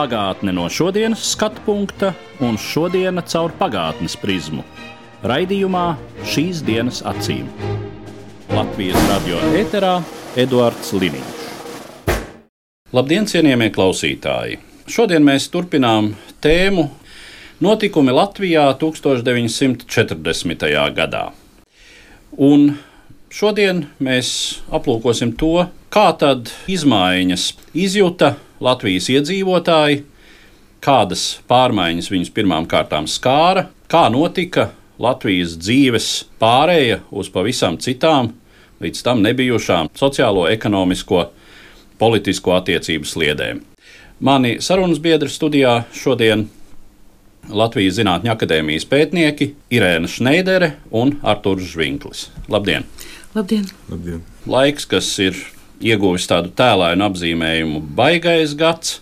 Pagātne no šodienas skatu punkta un šodienas caur pagātnes prizmu. Raidījumā šīs dienas acīm. Latvijas radio eterā Eduards Liniņš. Labdien, cienījamie klausītāji! Šodien mēs turpinām tēmu Notikumi Latvijā 1940. gadā. Un šodien mēs aplūkosim to, kā tad izmaiņas izjuta Latvijas iedzīvotāji, kādas pārmaiņas viņus pirmām kārtām skāra, kā notika Latvijas dzīves pārēja uz pavisam citām, līdz tam nebijušām sociālo, ekonomisko, politisko attiecību sliedēm. Mani sarunas biedri studijā šodien Latvijas Zinātņu akadēmijas pētnieki Irēna Šneidere un Artūrs Žvinklis. Labdien! Labdien! Labdien. Laiks, kas ir ieguvis tādu tēlainu apzīmējumu, baigais gads.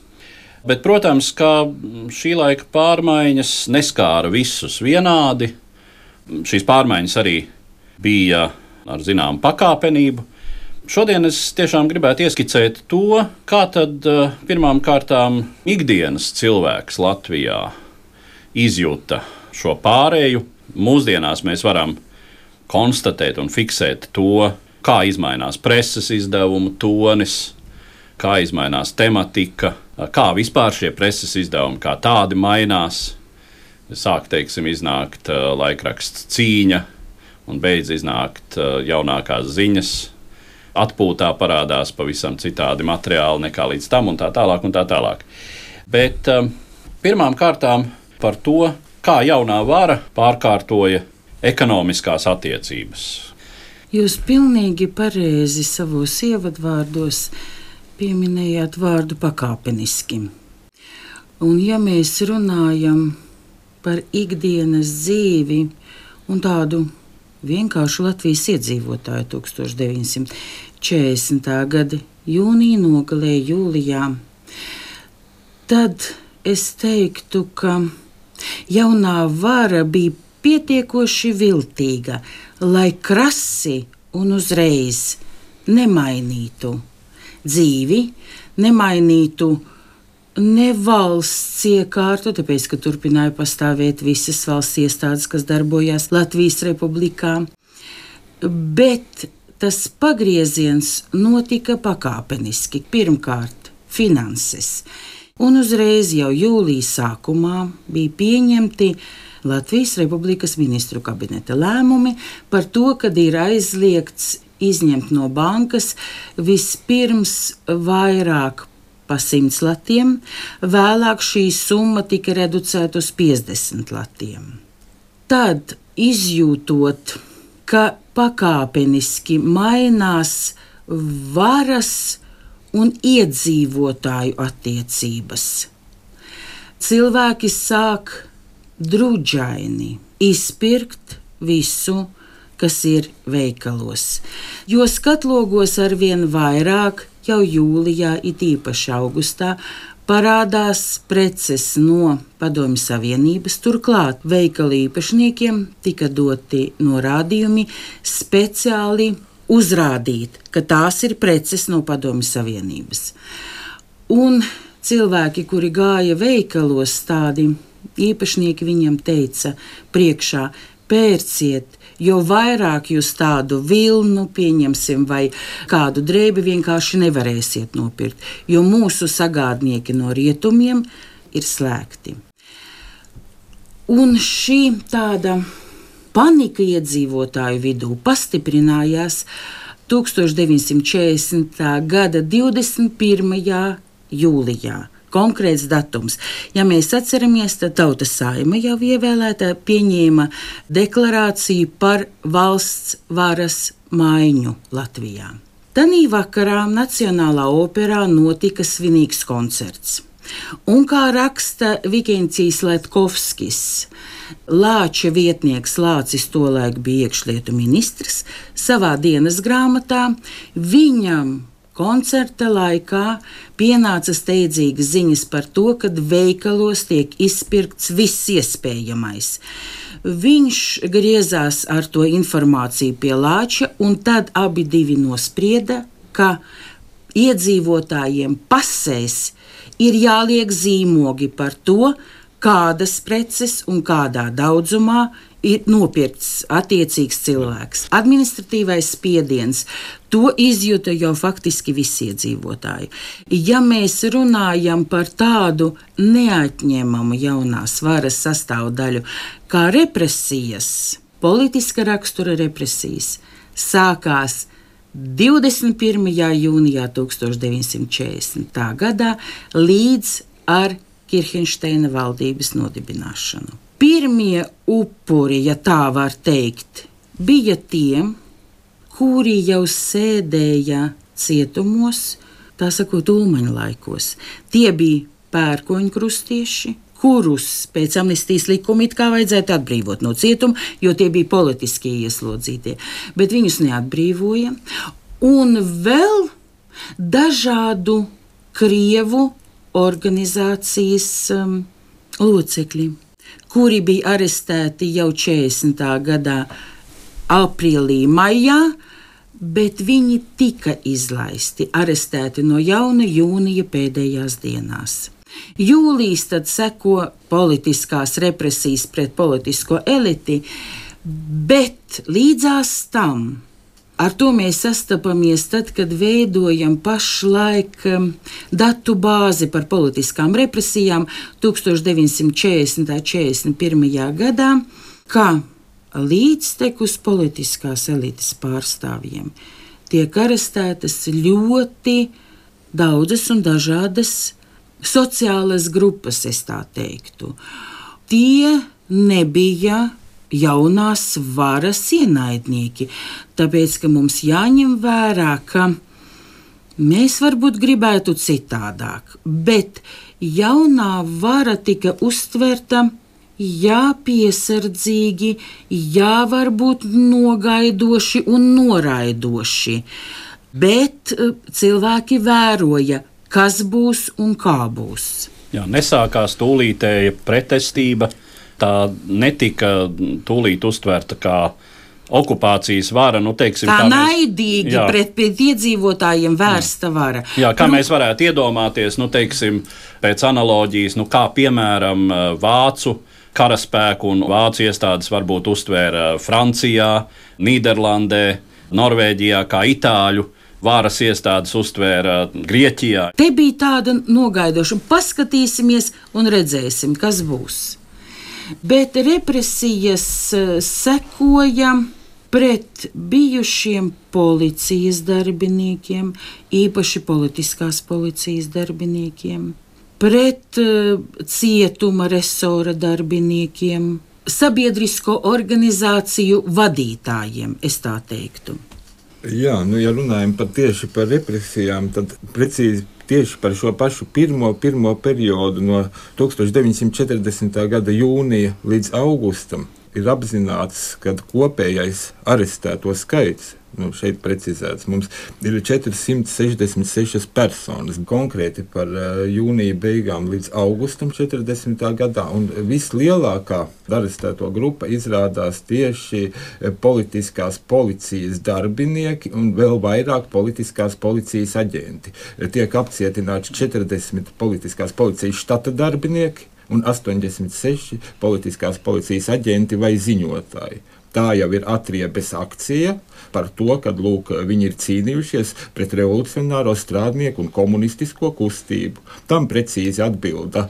Bet, protams, ka šī laika pārmaiņas neskāra visus vienādi. Šīs pārmaiņas arī bija ar zināmu pakāpenību. Šodien es tiešām gribētu ieskicēt to, kā tad eh, pirmām kārtām ikdienas cilvēks Latvijā izjūta šo pārēju. Mūsdienās mēs varam konstatēt un fiksēt to, kā mainās preses izdevumu tonis, kā mainās tematika, kā vispār šie preses izdevumi kā tādi mainās. Sāk, teiksim, iznākt uh, laikraksts cīņa, un beidz iznākt uh, jaunākās ziņas. Atpūtā parādās pavisam citādi materiāli nekā līdz tam, un tā tālāk. Un tā tālāk. Bet um, pirmām kārtām par to, kā jaunā vara pārkārtoja ekonomiskās attiecības. Jūs pilnīgi pareizi savos ievadvārdos pieminējāt vārdu pakāpeniski. Un ja mēs runājam par ikdienas dzīvi un tādu vienkāršu Latvijas iedzīvotāju 1940. gada jūnija nogalē jūlijā, tad es teiktu, ka jaunā vara bija pietiekoši viltīga, lai krasi un uzreiz nemainītu dzīvi, nemainītu ne valsts iekārtu, tāpēc, ka turpināja pastāvēt visas valsts iestādes, kas darbojās Latvijas republikā, bet tas pagrieziens notika pakāpeniski. Pirmkārt, finanses un uzreiz jau jūlijas sākumā bija pieņemti Latvijas Republikas ministru kabineta lēmumi par to, ka ir aizliegts izņemt no bankas vispirms vairāk pa 100 latiem, vēlāk šī summa tika reducēta uz 50 latiem. Tad, izjūtot, ka pakāpeniski mainās varas un iedzīvotāju attiecības. Cilvēki sāk drudžaini izpirkt visu, kas ir veikalos, jo skatlogos ar vien vairāk jau jūlijā, it īpaši augustā, parādās preces no Padomju Savienības. Turklāt veikalu īpašniekiem tika doti norādījumi speciāli uzrādīt, ka tās ir preces no Padomju Savienības. Un cilvēki, kuri gāja veikalos, tādi īpašnieki viņam teica, priekšā pērciet, jo vairāk jūs tādu vilnu, pieņemsim, vai kādu drēbi vienkārši nevarēsiet nopirkt, jo mūsu sagādnieki no rietumiem ir slēgti. Un šī tāda panika iedzīvotāju vidū pastiprinājās 1940. gada 21. jūlijā. Konkrēts datums. Ja mēs atceramies, tad Tautas saima jau ievēlēta pieņēma deklarāciju par valsts varas maiņu Latvijā. Tanī vakarā Nacionālā operā notika svinīgs koncerts. Un kā raksta Vikins Latkovskis, Lāča vietnieks Lācis tolaik bija iekšlietu ministrs, savā dienas grāmatā viņam koncerta laikā pienāca steidzīgas ziņas par to, ka veikalos tiek izpirkts viss iespējamais. Viņš griezās ar to informāciju pie Lāča, un tad abi nosprieda, ka iedzīvotājiem pasēs ir jāliek zīmogi par to, kādas preces un kādā daudzumā ir nopirkts attiecīgs cilvēks. Administratīvais spiediens. To izjūta jau faktiski visi iedzīvotāji. Ja mēs runājam par tādu neatņemamu jaunās varas sastāvdaļu kā represijas, politiska rakstura represijas, sākās 21. jūnijā 1940. gadā līdz ar Kirchensteina valdības nodibināšanu. Pirmie upuri, ja tā var teikt, bija tie, kuri jau sēdēja cietumos, tā sakot, ulmaņa laikos. Tie bija pērkoņkrustieši, kurus pēc amnestijas likuma it kā vajadzētu atbrīvot no cietuma, jo tie bija politiskie ieslodzītie. Bet viņus neatbrīvoja. Un vēl dažādu krievu organizācijas um, locekļi, kuri bija arestēti jau 40. gadā, aprīlī, maijā. Bet viņi tika izlaisti, arestēti no jauna jūnija pēdējās dienās. Jūlijas tad seko politiskās represijas pret politisko eliti, bet līdzās tam ar to mēs sastopamies tad, kad veidojam pašlaik um, datu bāzi par politiskām represijām 1940. un 41. gadā, kā līdztekus politiskās elites pārstāvjiem tiek arestētas ļoti daudzas un dažādas sociālas grupas, es tā teiktu. Tie nebija jaunās varas ienaidnieki, tāpēc mums jāņem vērā, ka mēs varbūt gribētu citādāk, bet jaunā vara tika uztverta. Jā, piesardzīgi, jā, varbūt nogaidoši un noraidoši, bet eh, cilvēki vēroja, kas būs un kā būs. Jā, nesākās tūlītēja pretestība. Tā netika tūlīt uztverta kā okupācijas vara. Nu, teiksim, tā naidīgi mēs, pret, pret iedzīvotājiem vērsta vara. Jā, kā nu, mēs varētu iedomāties, nu, teiksim, pēc analoģijas, nu, kā piemēram Vācu karaspēku un Vācu iestādes varbūt uztvēra Francijā, Nīderlandē, Norvēģijā, kā Itāļu varas iestādes uztvēra Grieķijā. Te bija tāda nogaidošana, paskatīsimies un redzēsim, kas būs. Bet represijas eh, sekoja pret bijušiem policijas darbiniekiem, īpaši politiskās policijas darbiniekiem, pret uh, cietuma resora darbiniekiem, sabiedrisko organizāciju vadītājiem, es tā teiktu. Jā, nu, ja runājam par tieši par represijām, tad precīzi tieši par šo pašu pirmo, pirmo periodu no 1940. gada jūnija līdz augustam ir apzināts, ka kopējais arestēto skaits nu, šeit precizēts. Mums ir 466 personas konkrēti par uh, jūnija beigām līdz augustam 40. gadā. Un vislielākā arestēto grupa izrādās tieši uh, politiskās policijas darbinieki un vēl vairāk politiskās policijas aģenti. Tiek apcietināti 40 politiskās policijas štata darbinieki un 86 politiskās policijas aģenti vai ziņotāji. Tā jau ir atriebes akcija par to, ka lūk, viņi ir cīnījušies pret revolucionāro strādnieku un komunistisko kustību. Tam precīzi atbilda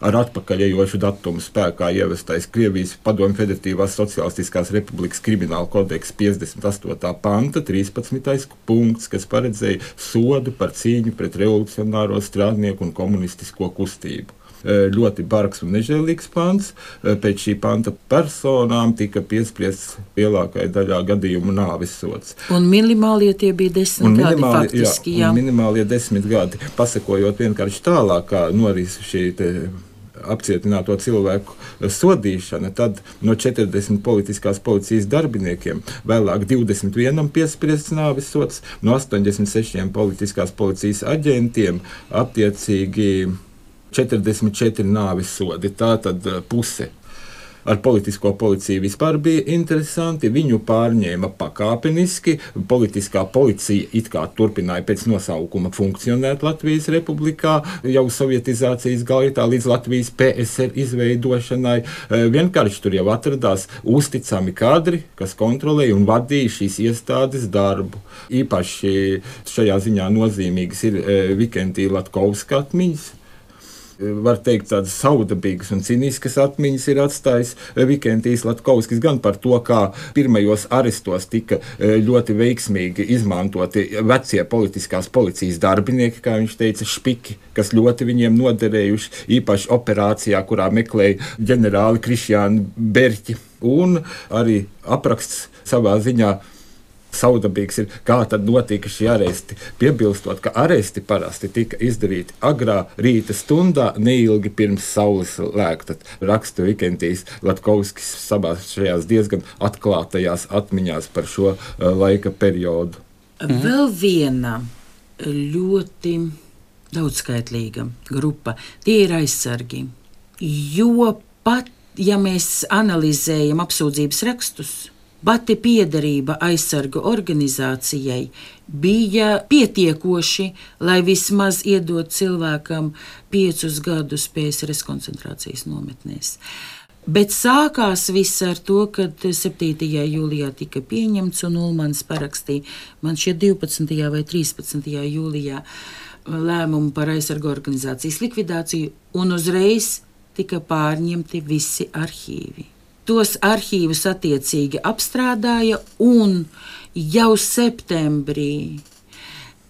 ar atpakaļejošu datumu spēkā ievestais Krievijas Padomju Federatīvās Socialistiskās Republikas krimināla kodeksa 58. panta 13. punkts, kas paredzēja sodu par cīņu pret revolucionāro strādnieku un komunistisko kustību. Ļoti bargs un nežēlīgs pants. Pēc šī panta personām tika piespriests lielākajai daļā gadījumu nāves sots. Un minimālie tie bija desmit gadi minimāli, faktiski. jā, Jā, minimālie desmit gadi. Pasakojot vienkārši tālāk, kā noris šī apcietināto cilvēku sodīšana, tad no 40 politiskās policijas darbiniekiem vēlāk 21 piespriests nāves sots, no 86 politiskās policijas aģentiem attiecīgi 44 nāves sodi. Tā tad eh, puse. Ar politisko policiju vispār bija interesanti. Viņu pārņēma pakāpeniski. Politiskā policija it kā turpināja pēc nosaukuma funkcionēt Latvijas republikā jau sovietizācijas gaitā līdz Latvijas PSR izveidošanai. Eh, Vienkārši tur jau atradās uzticami kadri, kas kontrolēja un vadīja šīs iestādes darbu. Īpaši šajā ziņā nozīmīgas ir eh, Vikentija Latkovska atmiņas var teikt, tādas saudabīgas un ciniskas atmiņas ir atstājis Vikentijs Latkovskis gan par to, kā pirmajos arestos tika e, ļoti veiksmīgi izmantoti vecie politiskās policijas darbinieki, kā viņš teica, špiki, kas ļoti viņiem noderējuši, īpaši operācijā, kurā meklēja ģenerāli Krišjāni Berķi. Un arī apraksts savā ziņā Saudabīgs ir, kā tad notika šie aresti. Piebilstot, ka aresti parasti tika izdarīti agrā rīta stundā, neilgi pirms saules lēkta. Raksta Vikentijs Latkovskis savās šajās diezgan atklātajās atmiņās par šo uh, laika periodu. Vēl viena ļoti daudzskaitlīga grupa - tie ir aizsargi. Jo pat ja mēs analizējam apsūdzības rakstus, pati piederība aizsargu organizācijai bija pietiekoši, lai vismaz iedot cilvēkam piecus gadus PSRS koncentrācijas nometnēs. Bet sākās viss ar to, kad 7. jūlijā tika pieņemts un Ulmans parakstīja man šie 12. vai 13. jūlijā lēmumu par aizsargu organizācijas likvidāciju, un uzreiz tika pārņemti visi arhīvi. Tos arhīvus attiecīgi apstrādāja, un jau septembrī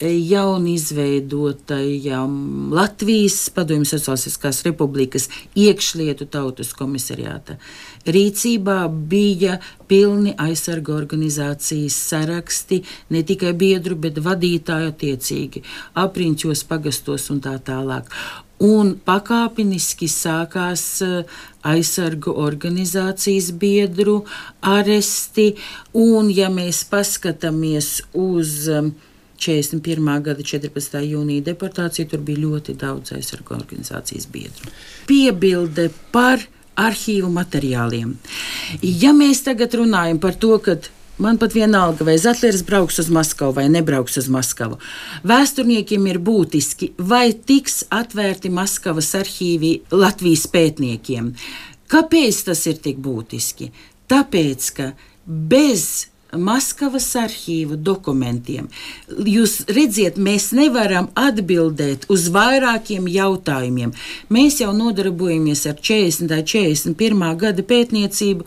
jauni izveidotajam Latvijas Padomju Sociālistiskās Republikas iekšlietu tautas komisariāta rīcībā bija pilni aizsarga organizācijas saraksti, ne tikai biedru, bet vadītāju attiecīgi, apriņķos, pagastos un tā tālāk. Un pakāpeniski sākās aizsargu organizācijas biedru aresti, un ja mēs paskatāmies uz 41. gada 14. jūnija deportāciju, tur bija ļoti daudz aizsargu organizācijas biedru. Piebilde par arhīvu materiāliem. Ja mēs tagad runājam par to, ka Man pat vienalga, vai Zetlers brauks uz Maskavu vai nebrauks uz Maskavu. Vēsturniekiem ir būtiski, vai tiks atvērti Maskavas arhīvi Latvijas pētniekiem. Kāpēc tas ir tik būtiski? Tāpēc, ka bez Maskavas arhīva dokumentiem. Jūs redziet, mēs nevaram atbildēt uz vairākiem jautājumiem. Mēs jau nodarbojamies ar 40. un 41. gada pētniecību.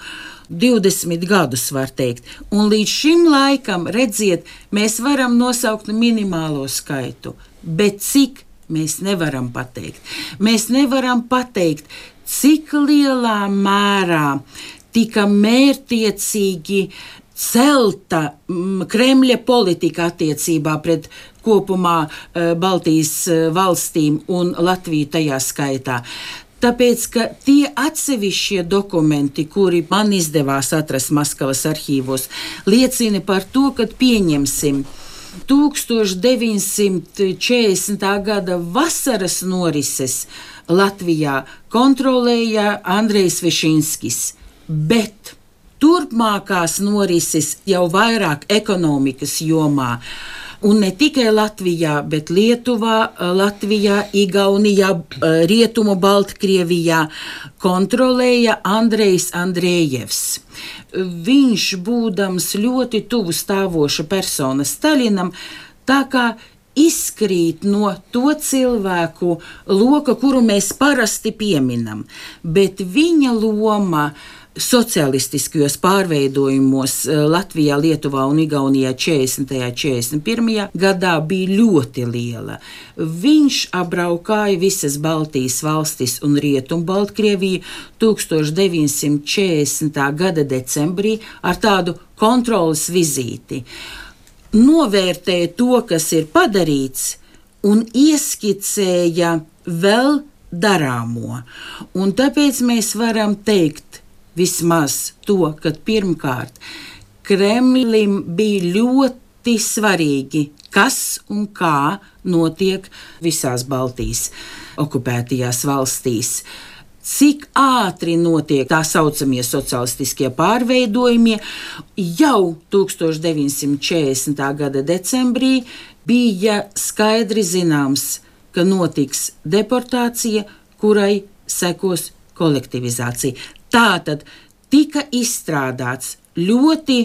20 gadus, var teikt. Un līdz šim laikam, redziet, mēs varam nosaukt minimālo skaitu, bet cik mēs nevaram pateikt. Mēs nevaram pateikt, cik lielā mērā tika mērķiecīgi celta mm, Kremļa politika attiecībā pret kopumā e, Baltijas e, valstīm un Latviju tajā skaitā. Tāpēc, ka tie atsevišķie dokumenti, kuri man izdevās atrast Maskavas arhīvos, liecina par to, ka pieņemsim 1940. gada vasaras norises Latvijā kontrolēja Andrejs Vešinskis, bet turpmākās norises jau vairāk ekonomikas jomā. Un ne tikai Latvijā, bet Lietuvā, Latvijā, Igaunijā, Rietumu Baltkrievijā kontrolēja Andrejs Andrejevs. Viņš, būdams ļoti tuvu stāvoša persona Staļinam, tā kā izkrīt no to cilvēku loka, kuru mēs parasti pieminam, bet viņa loma socialistiskajos pārveidojumos eh, Latvijā, Lietuvā un Igaunijā 40. un 41. gadā bija ļoti liela. Viņš apbraukāja visas Baltijas valstis un Rietumu Baltkrieviju 1940. gada decembrī ar tādu kontrolas vizīti. Novērtēja to, kas ir padarīts, un ieskicēja vēl darāmo. Un tāpēc mēs varam teikt, vismaz to, ka pirmkārt Kremlim bija ļoti svarīgi, kas un kā notiek visās Baltijas okupētajās valstīs. Cik ātri notiek tā saucamie sociālistiskie pārveidojumi, jau 1940. gada decembrī bija skaidri zināms, ka notiks deportācija, kurai sekos kolektivizācija. Tā tad tika izstrādāts ļoti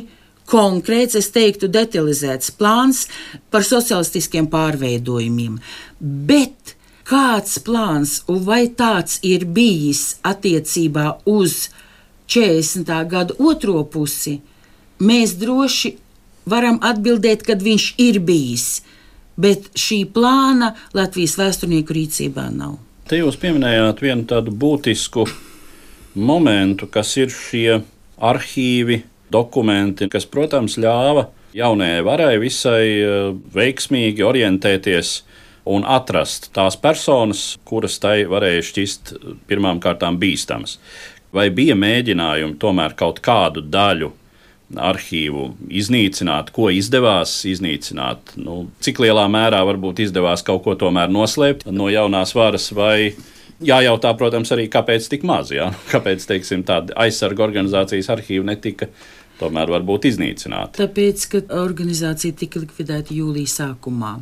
konkrēts, es teiktu, detalizēts plāns par sociālistiskiem pārveidojumiem. Bet kāds plāns vai tāds ir bijis attiecībā uz 40. gada otro pusi, mēs droši varam atbildēt, kad viņš ir bijis. Bet šī plāna Latvijas vēsturnieku rīcībā nav. Te jūs pieminējāt vienu tādu būtisku momentu, kas ir šie arhīvi, dokumenti, kas, protams, ļāva jaunajai varai visai eh, veiksmīgi orientēties un atrast tās personas, kuras tai varēja šķist pirmām kārtām bīstamas. Vai bija mēģinājumi tomēr kaut kādu daļu arhīvu iznīcināt, ko izdevās iznīcināt, nu, cik lielā mērā varbūt izdevās kaut ko tomēr noslēpt no jaunās varas vai jājautā, protams, arī kāpēc tik maz. Jā? Kāpēc teiksim, tāda aizsarga organizācijas arhīva netika tomēr varbūt iznīcināta? Tāpēc, ka organizācija tika likvidēta jūlijā sākumā.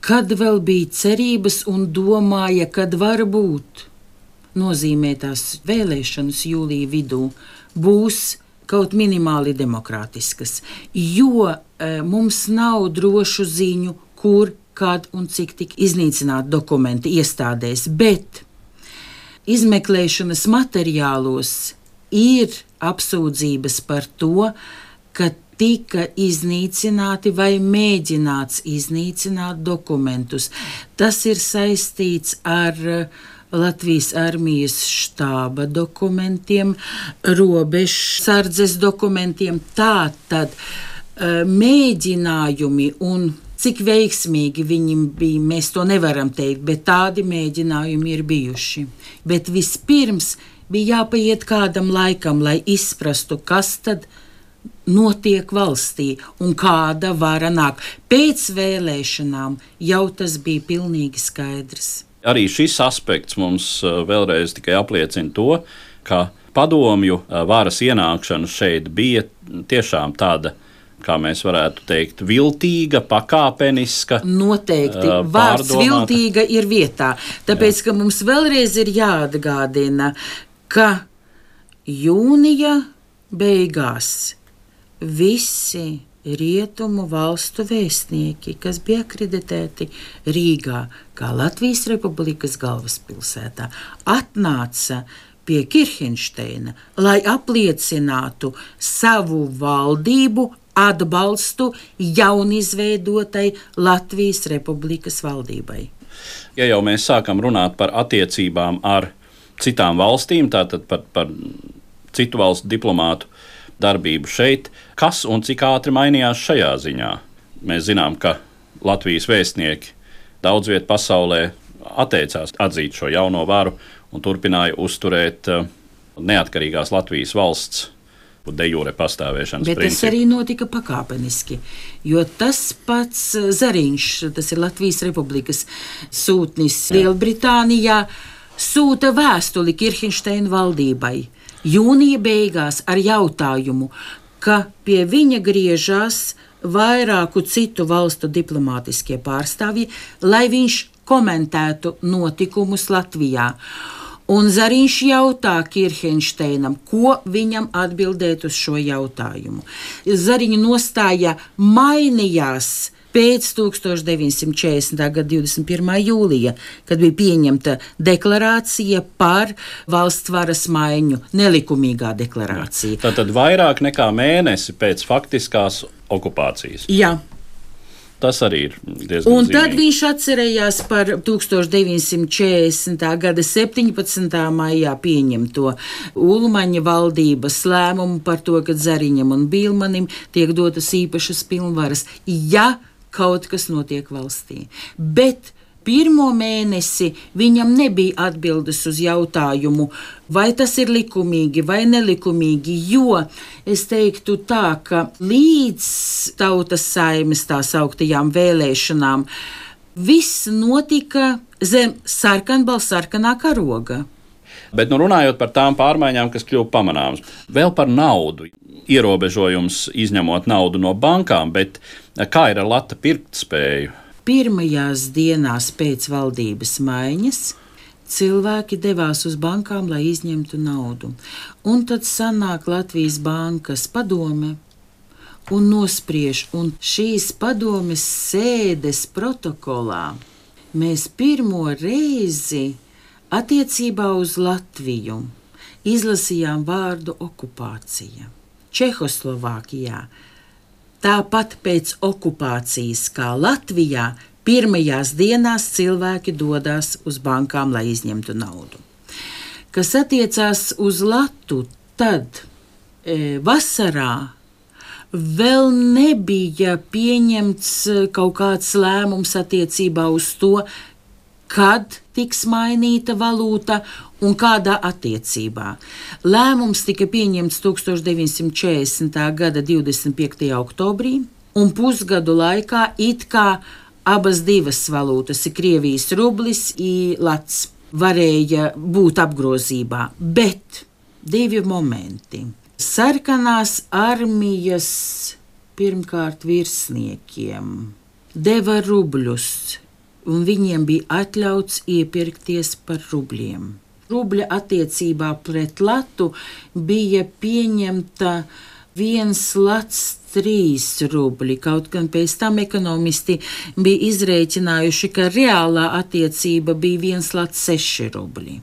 Kad vēl bija cerības un domāja, kad varbūt nozīmētās vēlēšanas jūlijā vidū būs kaut minimāli demokrātiskas, jo e, mums nav drošu ziņu, kur kad un cik tika iznīcināti dokumenti iestādēs, bet izmeklēšanas materiālos ir apsūdzības par to, ka tika iznīcināti vai mēģināts iznīcināt dokumentus. Tas ir saistīts ar uh, Latvijas armijas štāba dokumentiem, robežsardzes dokumentiem. Tā tad uh, mēģinājumi un Cik veiksmīgi viņi bija, mēs to nevaram teikt, bet tādi mēģinājumi ir bijuši. Bet vispirms bija jāpaiet kādam laikam, lai izprastu, kas tad notiek valstī un kāda vara nāk. Pēc vēlēšanām jau tas bija pilnīgi skaidrs. Arī šis aspekts mums uh, vēlreiz tikai apliecina to, ka padomju uh, varas ienākšana šeit bija tiešām tāda kā mēs varētu teikt, viltīga, pakāpeniska. Noteikti. Uh, Vārds viltīga ir vietā. Tāpēc, Jā. ka mums vēlreiz ir jāatgādina, ka jūnija beigās visi rietumu valstu vēstnieki, kas bija akreditēti Rīgā, kā Latvijas Republikas galvaspilsētā, atnāca pie Kirchensteina, lai apliecinātu savu valdību atbalstu jaunizveidotai Latvijas Republikas valdībai. Ja jau mēs sākam runāt par attiecībām ar citām valstīm, tātad par, par citu valstu diplomātu darbību šeit, kas un cik ātri mainījās šajā ziņā? Mēs zinām, ka Latvijas vēstnieki daudz vietā pasaulē atteicās atzīt šo jauno varu un turpināja uzturēt eh, neatkarīgās Latvijas valsts de jure pastāvēšanas Bet principu. tas arī notika pakāpeniski. Jo tas pats eh, Zariņš, tas ir Latvijas Republikas sūtnis Lielbritānijā, sūta vēstuli Kirchensteina valdībai jūnija beigās ar jautājumu, ka pie viņa griežas vairāku citu valstu diplomātiskie pārstāvji, lai viņš komentētu notikumus Latvijā. Un Zariņš jautā Kirchensteinam, ko viņam atbildēt uz šo jautājumu. Zariņa nostāja mainījās pēc 1940. gada 21. jūlija, kad bija pieņemta deklarācija par valsts varas maiņu, nelikumīgā deklarācija. Tātad vairāk nekā mēnesi pēc faktiskās okupācijas. Jā. Tas arī ir diezgan Un tad zīmīgi. viņš atcerējās par 1940. gada 17. maijā pieņemto Ulmaņa valdības lēmumu par to, ka Zariņam un Bilmanim tiek dotas īpašas pilnvaras, ja kaut kas notiek valstī. Bet pirmo mēnesi viņam nebija atbildes uz jautājumu, vai tas ir likumīgi vai nelikumīgi, jo es teiktu tā, ka līdz tautas saimes tā sauktajām vēlēšanām viss notika zem sarkanbalsta sarkanā karoga. Bet nu, runājot par tām pārmaiņām, kas kļuva pamanāmas, vēl par naudu. Ierobežojums izņemot naudu no bankām, bet kā ir ar lata pirktspēju? Pirmajās dienās pēc valdības maiņas cilvēki devās uz bankām, lai izņemtu naudu. Un tad sanāk Latvijas bankas padome un nospriež, un šīs padomes sēdes protokolā mēs pirmo reizi attiecībā uz Latviju izlasījām vārdu okupācija. Čehoslovākijā Tāpat pēc okupācijas kā Latvijā, pirmajās dienās cilvēki dodas uz bankām, lai izņemtu naudu. Kas attiecās uz Latviju, tad e, vasarā vēl nebija pieņemts e, kaut kāds lēmums attiecībā uz to, kad tiks mainīta valūta un kādā attiecībā. Lēmums tika pieņemts 1940. gada 25. oktobrī, un pusgadu laikā it kā abas divas valūtas, Krievijas rublis un Lats, varēja būt apgrozībā. Bet divi momenti. Sarkanās armijas pirmkārt virsniekiem deva rubļus un viņiem bija atļauts iepirkties par rubļiem. Rubļa attiecībā pret latu bija pieņemta viens lats, trīs rubļi. Kaut gan pēc tam ekonomisti bija izrēķinājuši, ka reālā attiecība bija viens lats, seši rubļi.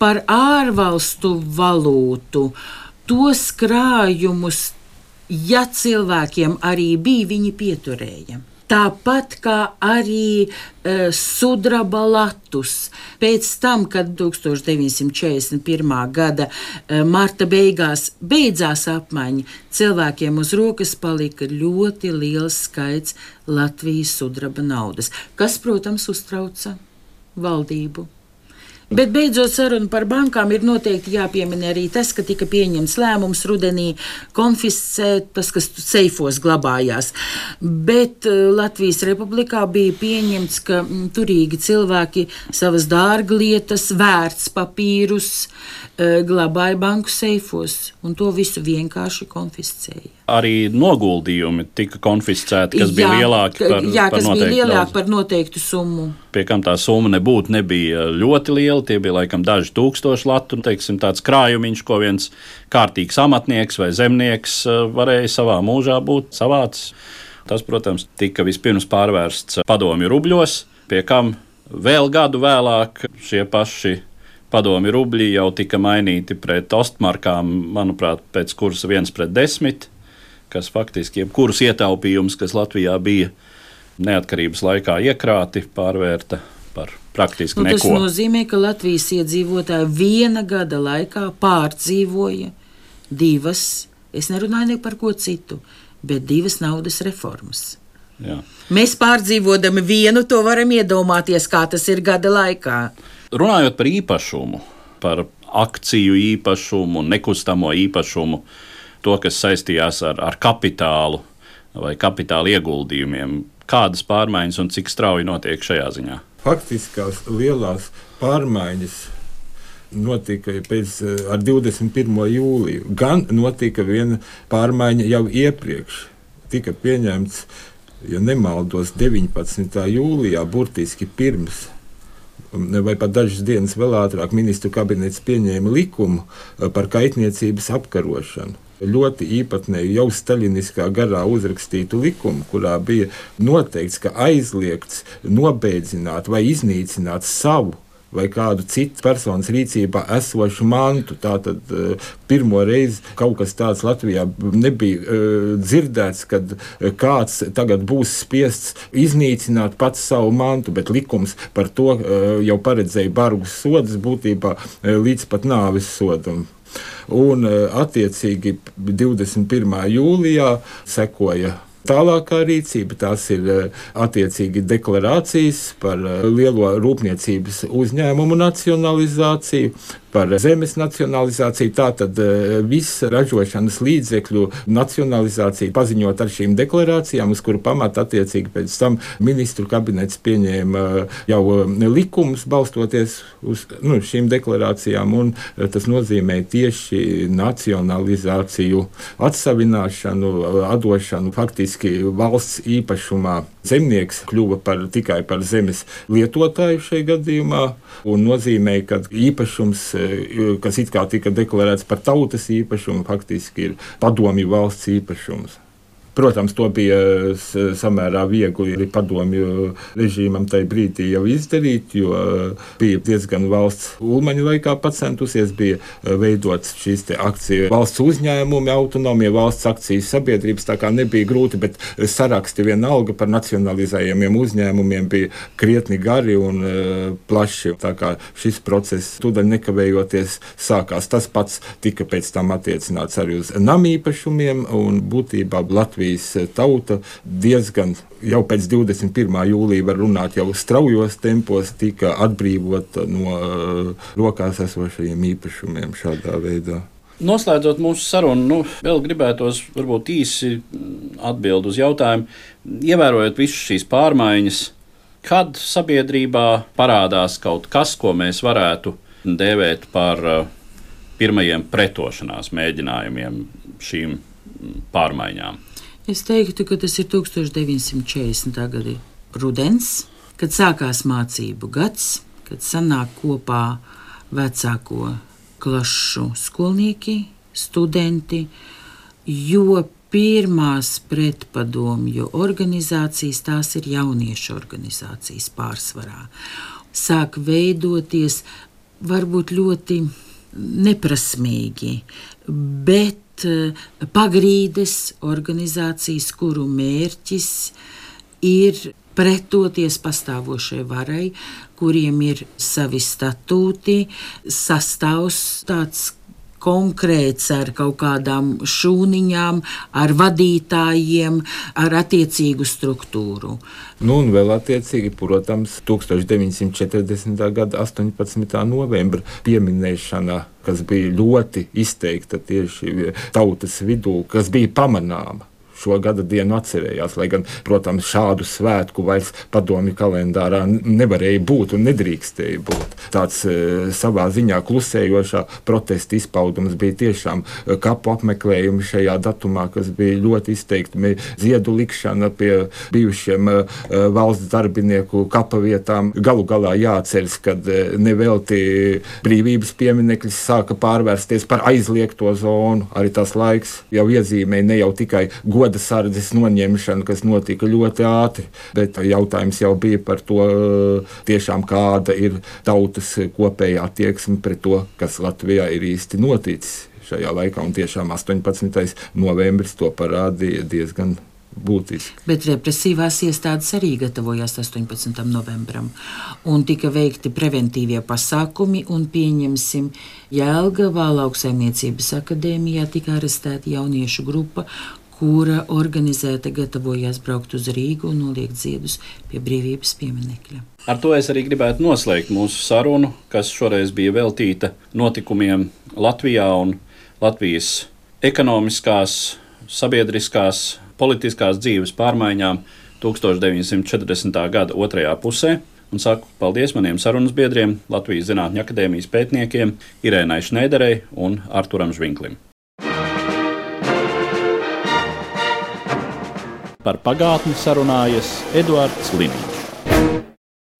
Par ārvalstu valūtu tos krājumus, ja cilvēkiem arī bija, viņi pieturēja. Tāpat kā arī e, sudraba latus. Pēc tam, kad 1941. gada e, marta beigās beidzās apmaiņa, cilvēkiem uz rokas palika ļoti liels skaits Latvijas sudraba naudas, kas, protams, uztrauca valdību. Bet beidzot sarunu par bankām ir noteikti jāpiemina arī tas, ka tika pieņemts lēmums rudenī konfiscēt tas, kas seifos glabājās. Bet eh, Latvijas republikā bija pieņemts, ka mm, turīgi cilvēki savas dārglietas, vērts papīrus eh, glabāja banku seifos, un to visu vienkārši konfiscēja. Arī noguldījumi tika konfiscēti, kas bija lielāki par, jā, par bija noteiktu lielāki daudz. par noteiktu summu. Pie kam tā summa nebūtu nebija ļoti liela, tie bija laikam daži tūkstoši latu. Teiksim, tāds krājumiņš, ko viens kārtīgs amatnieks vai zemnieks eh, varēja savā mūžā būt savāds. Tas, protams, tika vispirms pārvērsts padomju rubļos, pie kam vēl gadu vēlāk šie paši padomju rubļi jau tika mainīti pret ostmarkām, manuprāt, pēc kursa viens pret desmit, kas faktiski jebkurus ietaupījumus, kas Latvijā bija neatkarības laikā iekrāti, pārvērta par praktiski Nu, tas neko. nozīmē, ka Latvijas iedzīvotāji viena gada laikā pārdzīvoja divas, es nerunāju ne par ko citu, bet divas naudas reformas. Jā. Mēs pārdzīvodami vienu to varam iedomāties, kā tas ir gada laikā. Runājot par īpašumu, par akciju īpašumu, nekustamo īpašumu, to, kas saistījās ar, ar kapitālu vai kapitāla ieguldījumiem, kādas pārmaiņas un cik strauji notiek šajā ziņā? Faktiskās lielās pārmaiņas notika pēc eh, ar 21. jūliju. Gan notika viena pārmaiņa jau iepriekš. Tika pieņemts, ja nemaldos, 19. jūlijā, burtiski pirms vai pat dažas dienas vēl ātrāk ministru kabinets pieņēma likumu eh, par kaitniecības apkarošanu. Ļoti īpatnēju, jau staļiniskā garā uzrakstītu likumu, kurā bija noteikts, ka aizliegts nobēdzināt vai iznīcināt savu vai kādu citu personas rīcībā esošu mantu. Tātad uh, pirmo reizi kaut kas tāds Latvijā nebija uh, dzirdēts, kad uh, kāds tagad būs spiests iznīcināt pats savu mantu, bet likums par to jau paredzēja bargus sodus būtībā līdz pat nāves sodam. Un, attiecīgi, 21. jūlijā sekoja Tālākā rīcība tās ir attiecīgi deklarācijas par lielo rūpniecības uzņēmumu nacionalizāciju, par zemes nacionalizāciju. Tātad eh, visa ražošanas līdzekļu nacionalizācija paziņot ar šīm deklarācijām, uz kuru pamata attiecīgi pēc tam ministru kabinets pieņēma eh, jau eh, likumus balstoties uz nu, šīm deklarācijām, un tas nozīmē tieši nacionalizāciju, atsavināšanu, atdošanu faktiski valsts īpašumā. Zemnieks kļuva par, tikai par zemes lietotāju šajā gadījumā, un nozīmē, ka īpašums kas it kā tika deklarēts par tautas īpašumu, faktiski ir padomju valsts īpašums. Protams, to bija samērā viegli padomju režīmam tajā brīdī jau izdarīt, jo bija diezgan valsts ulmaņa laikā pacentusies, bija veidots šīs akciju valsts uzņēmumi, autonomija, valsts akcijas sabiedrības. Tā kā nebija grūti, bet saraksti vienalga par nacionalizējumiem uzņēmumiem bija krietni gari un plaši. Tā kā šis process tūdaļ nekavējoties sākās. Tas pats tika pēc tam attiecināts arī uz namīpašumiem un būtībā Latvijas. Latvijas eh, tauta diezgan jau pēc 21. jūlija, var runāt, jau straujos tempos tika atbrīvota no uh, rokās esošajiem īpašumiem šādā veidā. Noslēdzot mūsu sarunu, nu, vēl gribētos varbūt īsi atbildēt uz jautājumu, ievērojot visas šīs pārmaiņas, kad sabiedrībā parādās kaut kas, ko mēs varētu dēvēt par uh, pirmajiem pretošanās mēģinājumiem šīm pārmaiņām. Es teiktu, ka tas ir 1940. gada rudens, kad sākās mācību gads, kad sanāk kopā vecāko klašu skolnieki, studenti, jo pirmās pretpadomju organizācijas, tās ir jauniešu organizācijas pārsvarā. Sāk veidoties varbūt ļoti neprasmīgi, bet Eh, pagrīdes organizācijas, kuru mērķis ir pretoties pastāvošai varai, kuriem ir savi statūti, sastāvs tāds konkrēts ar kaut kādām šūniņām, ar vadītājiem, ar attiecīgu struktūru. Nu, un vēl attiecīgi, protams, 1940. gada 18. novembra pieminēšana, kas bija ļoti izteikta tieši tautas vidū, kas bija pamanāma šo gada dienu atcerējās. Lai gan, protams, šādu svētku vairs padomju kalendārā nevarēja būt un nedrīkstēja būt. Tāds e, savā ziņā klusējošā protesta izpaudums bija tiešām e, kapu apmeklējumi šajā datumā, kas bija ļoti izteikti. Ziedu likšana pie bijušiem e, valsts darbinieku kapa vietām. Galu galā jāatceras, ka nevelti brīvības piemineklis sāka pārvērsties par aizliegto zonu. Arī tas laiks jau iezīmēja ne jau tikai godu goda sardzes noņemšanu, kas notika ļoti ātri. Bet jautājums jau bija par to, tiešām, kāda ir tautas kopējā attieksme pret to, kas Latvijā ir īsti noticis šajā laikā. Un tiešām 18. novembris to parādīja diezgan būtiski. Bet represīvās iestādes arī gatavojās 18. novembrim, tika veikti preventīvie pasākumi, un pieņemsim, Jēlgavā lauksaimniecības akadēmijā tika arestēta jauniešu grupa, kura organizēta gatavojās braukt uz Rīgu un noliekt ziedus pie brīvības pieminekļa. Ar to es arī gribētu noslēgt mūsu sarunu, kas šoreiz bija veltīta notikumiem Latvijā un Latvijas ekonomiskās, sabiedriskās, politiskās dzīves pārmaiņām 1940. gada otrajā pusē. Un saku paldies maniem sarunas biedriem, Latvijas Zinātņu akadēmijas pētniekiem Irēnai Šneiderei un Arturam Žvinklim. Par pagātni sarunājas Eduards Līniņš.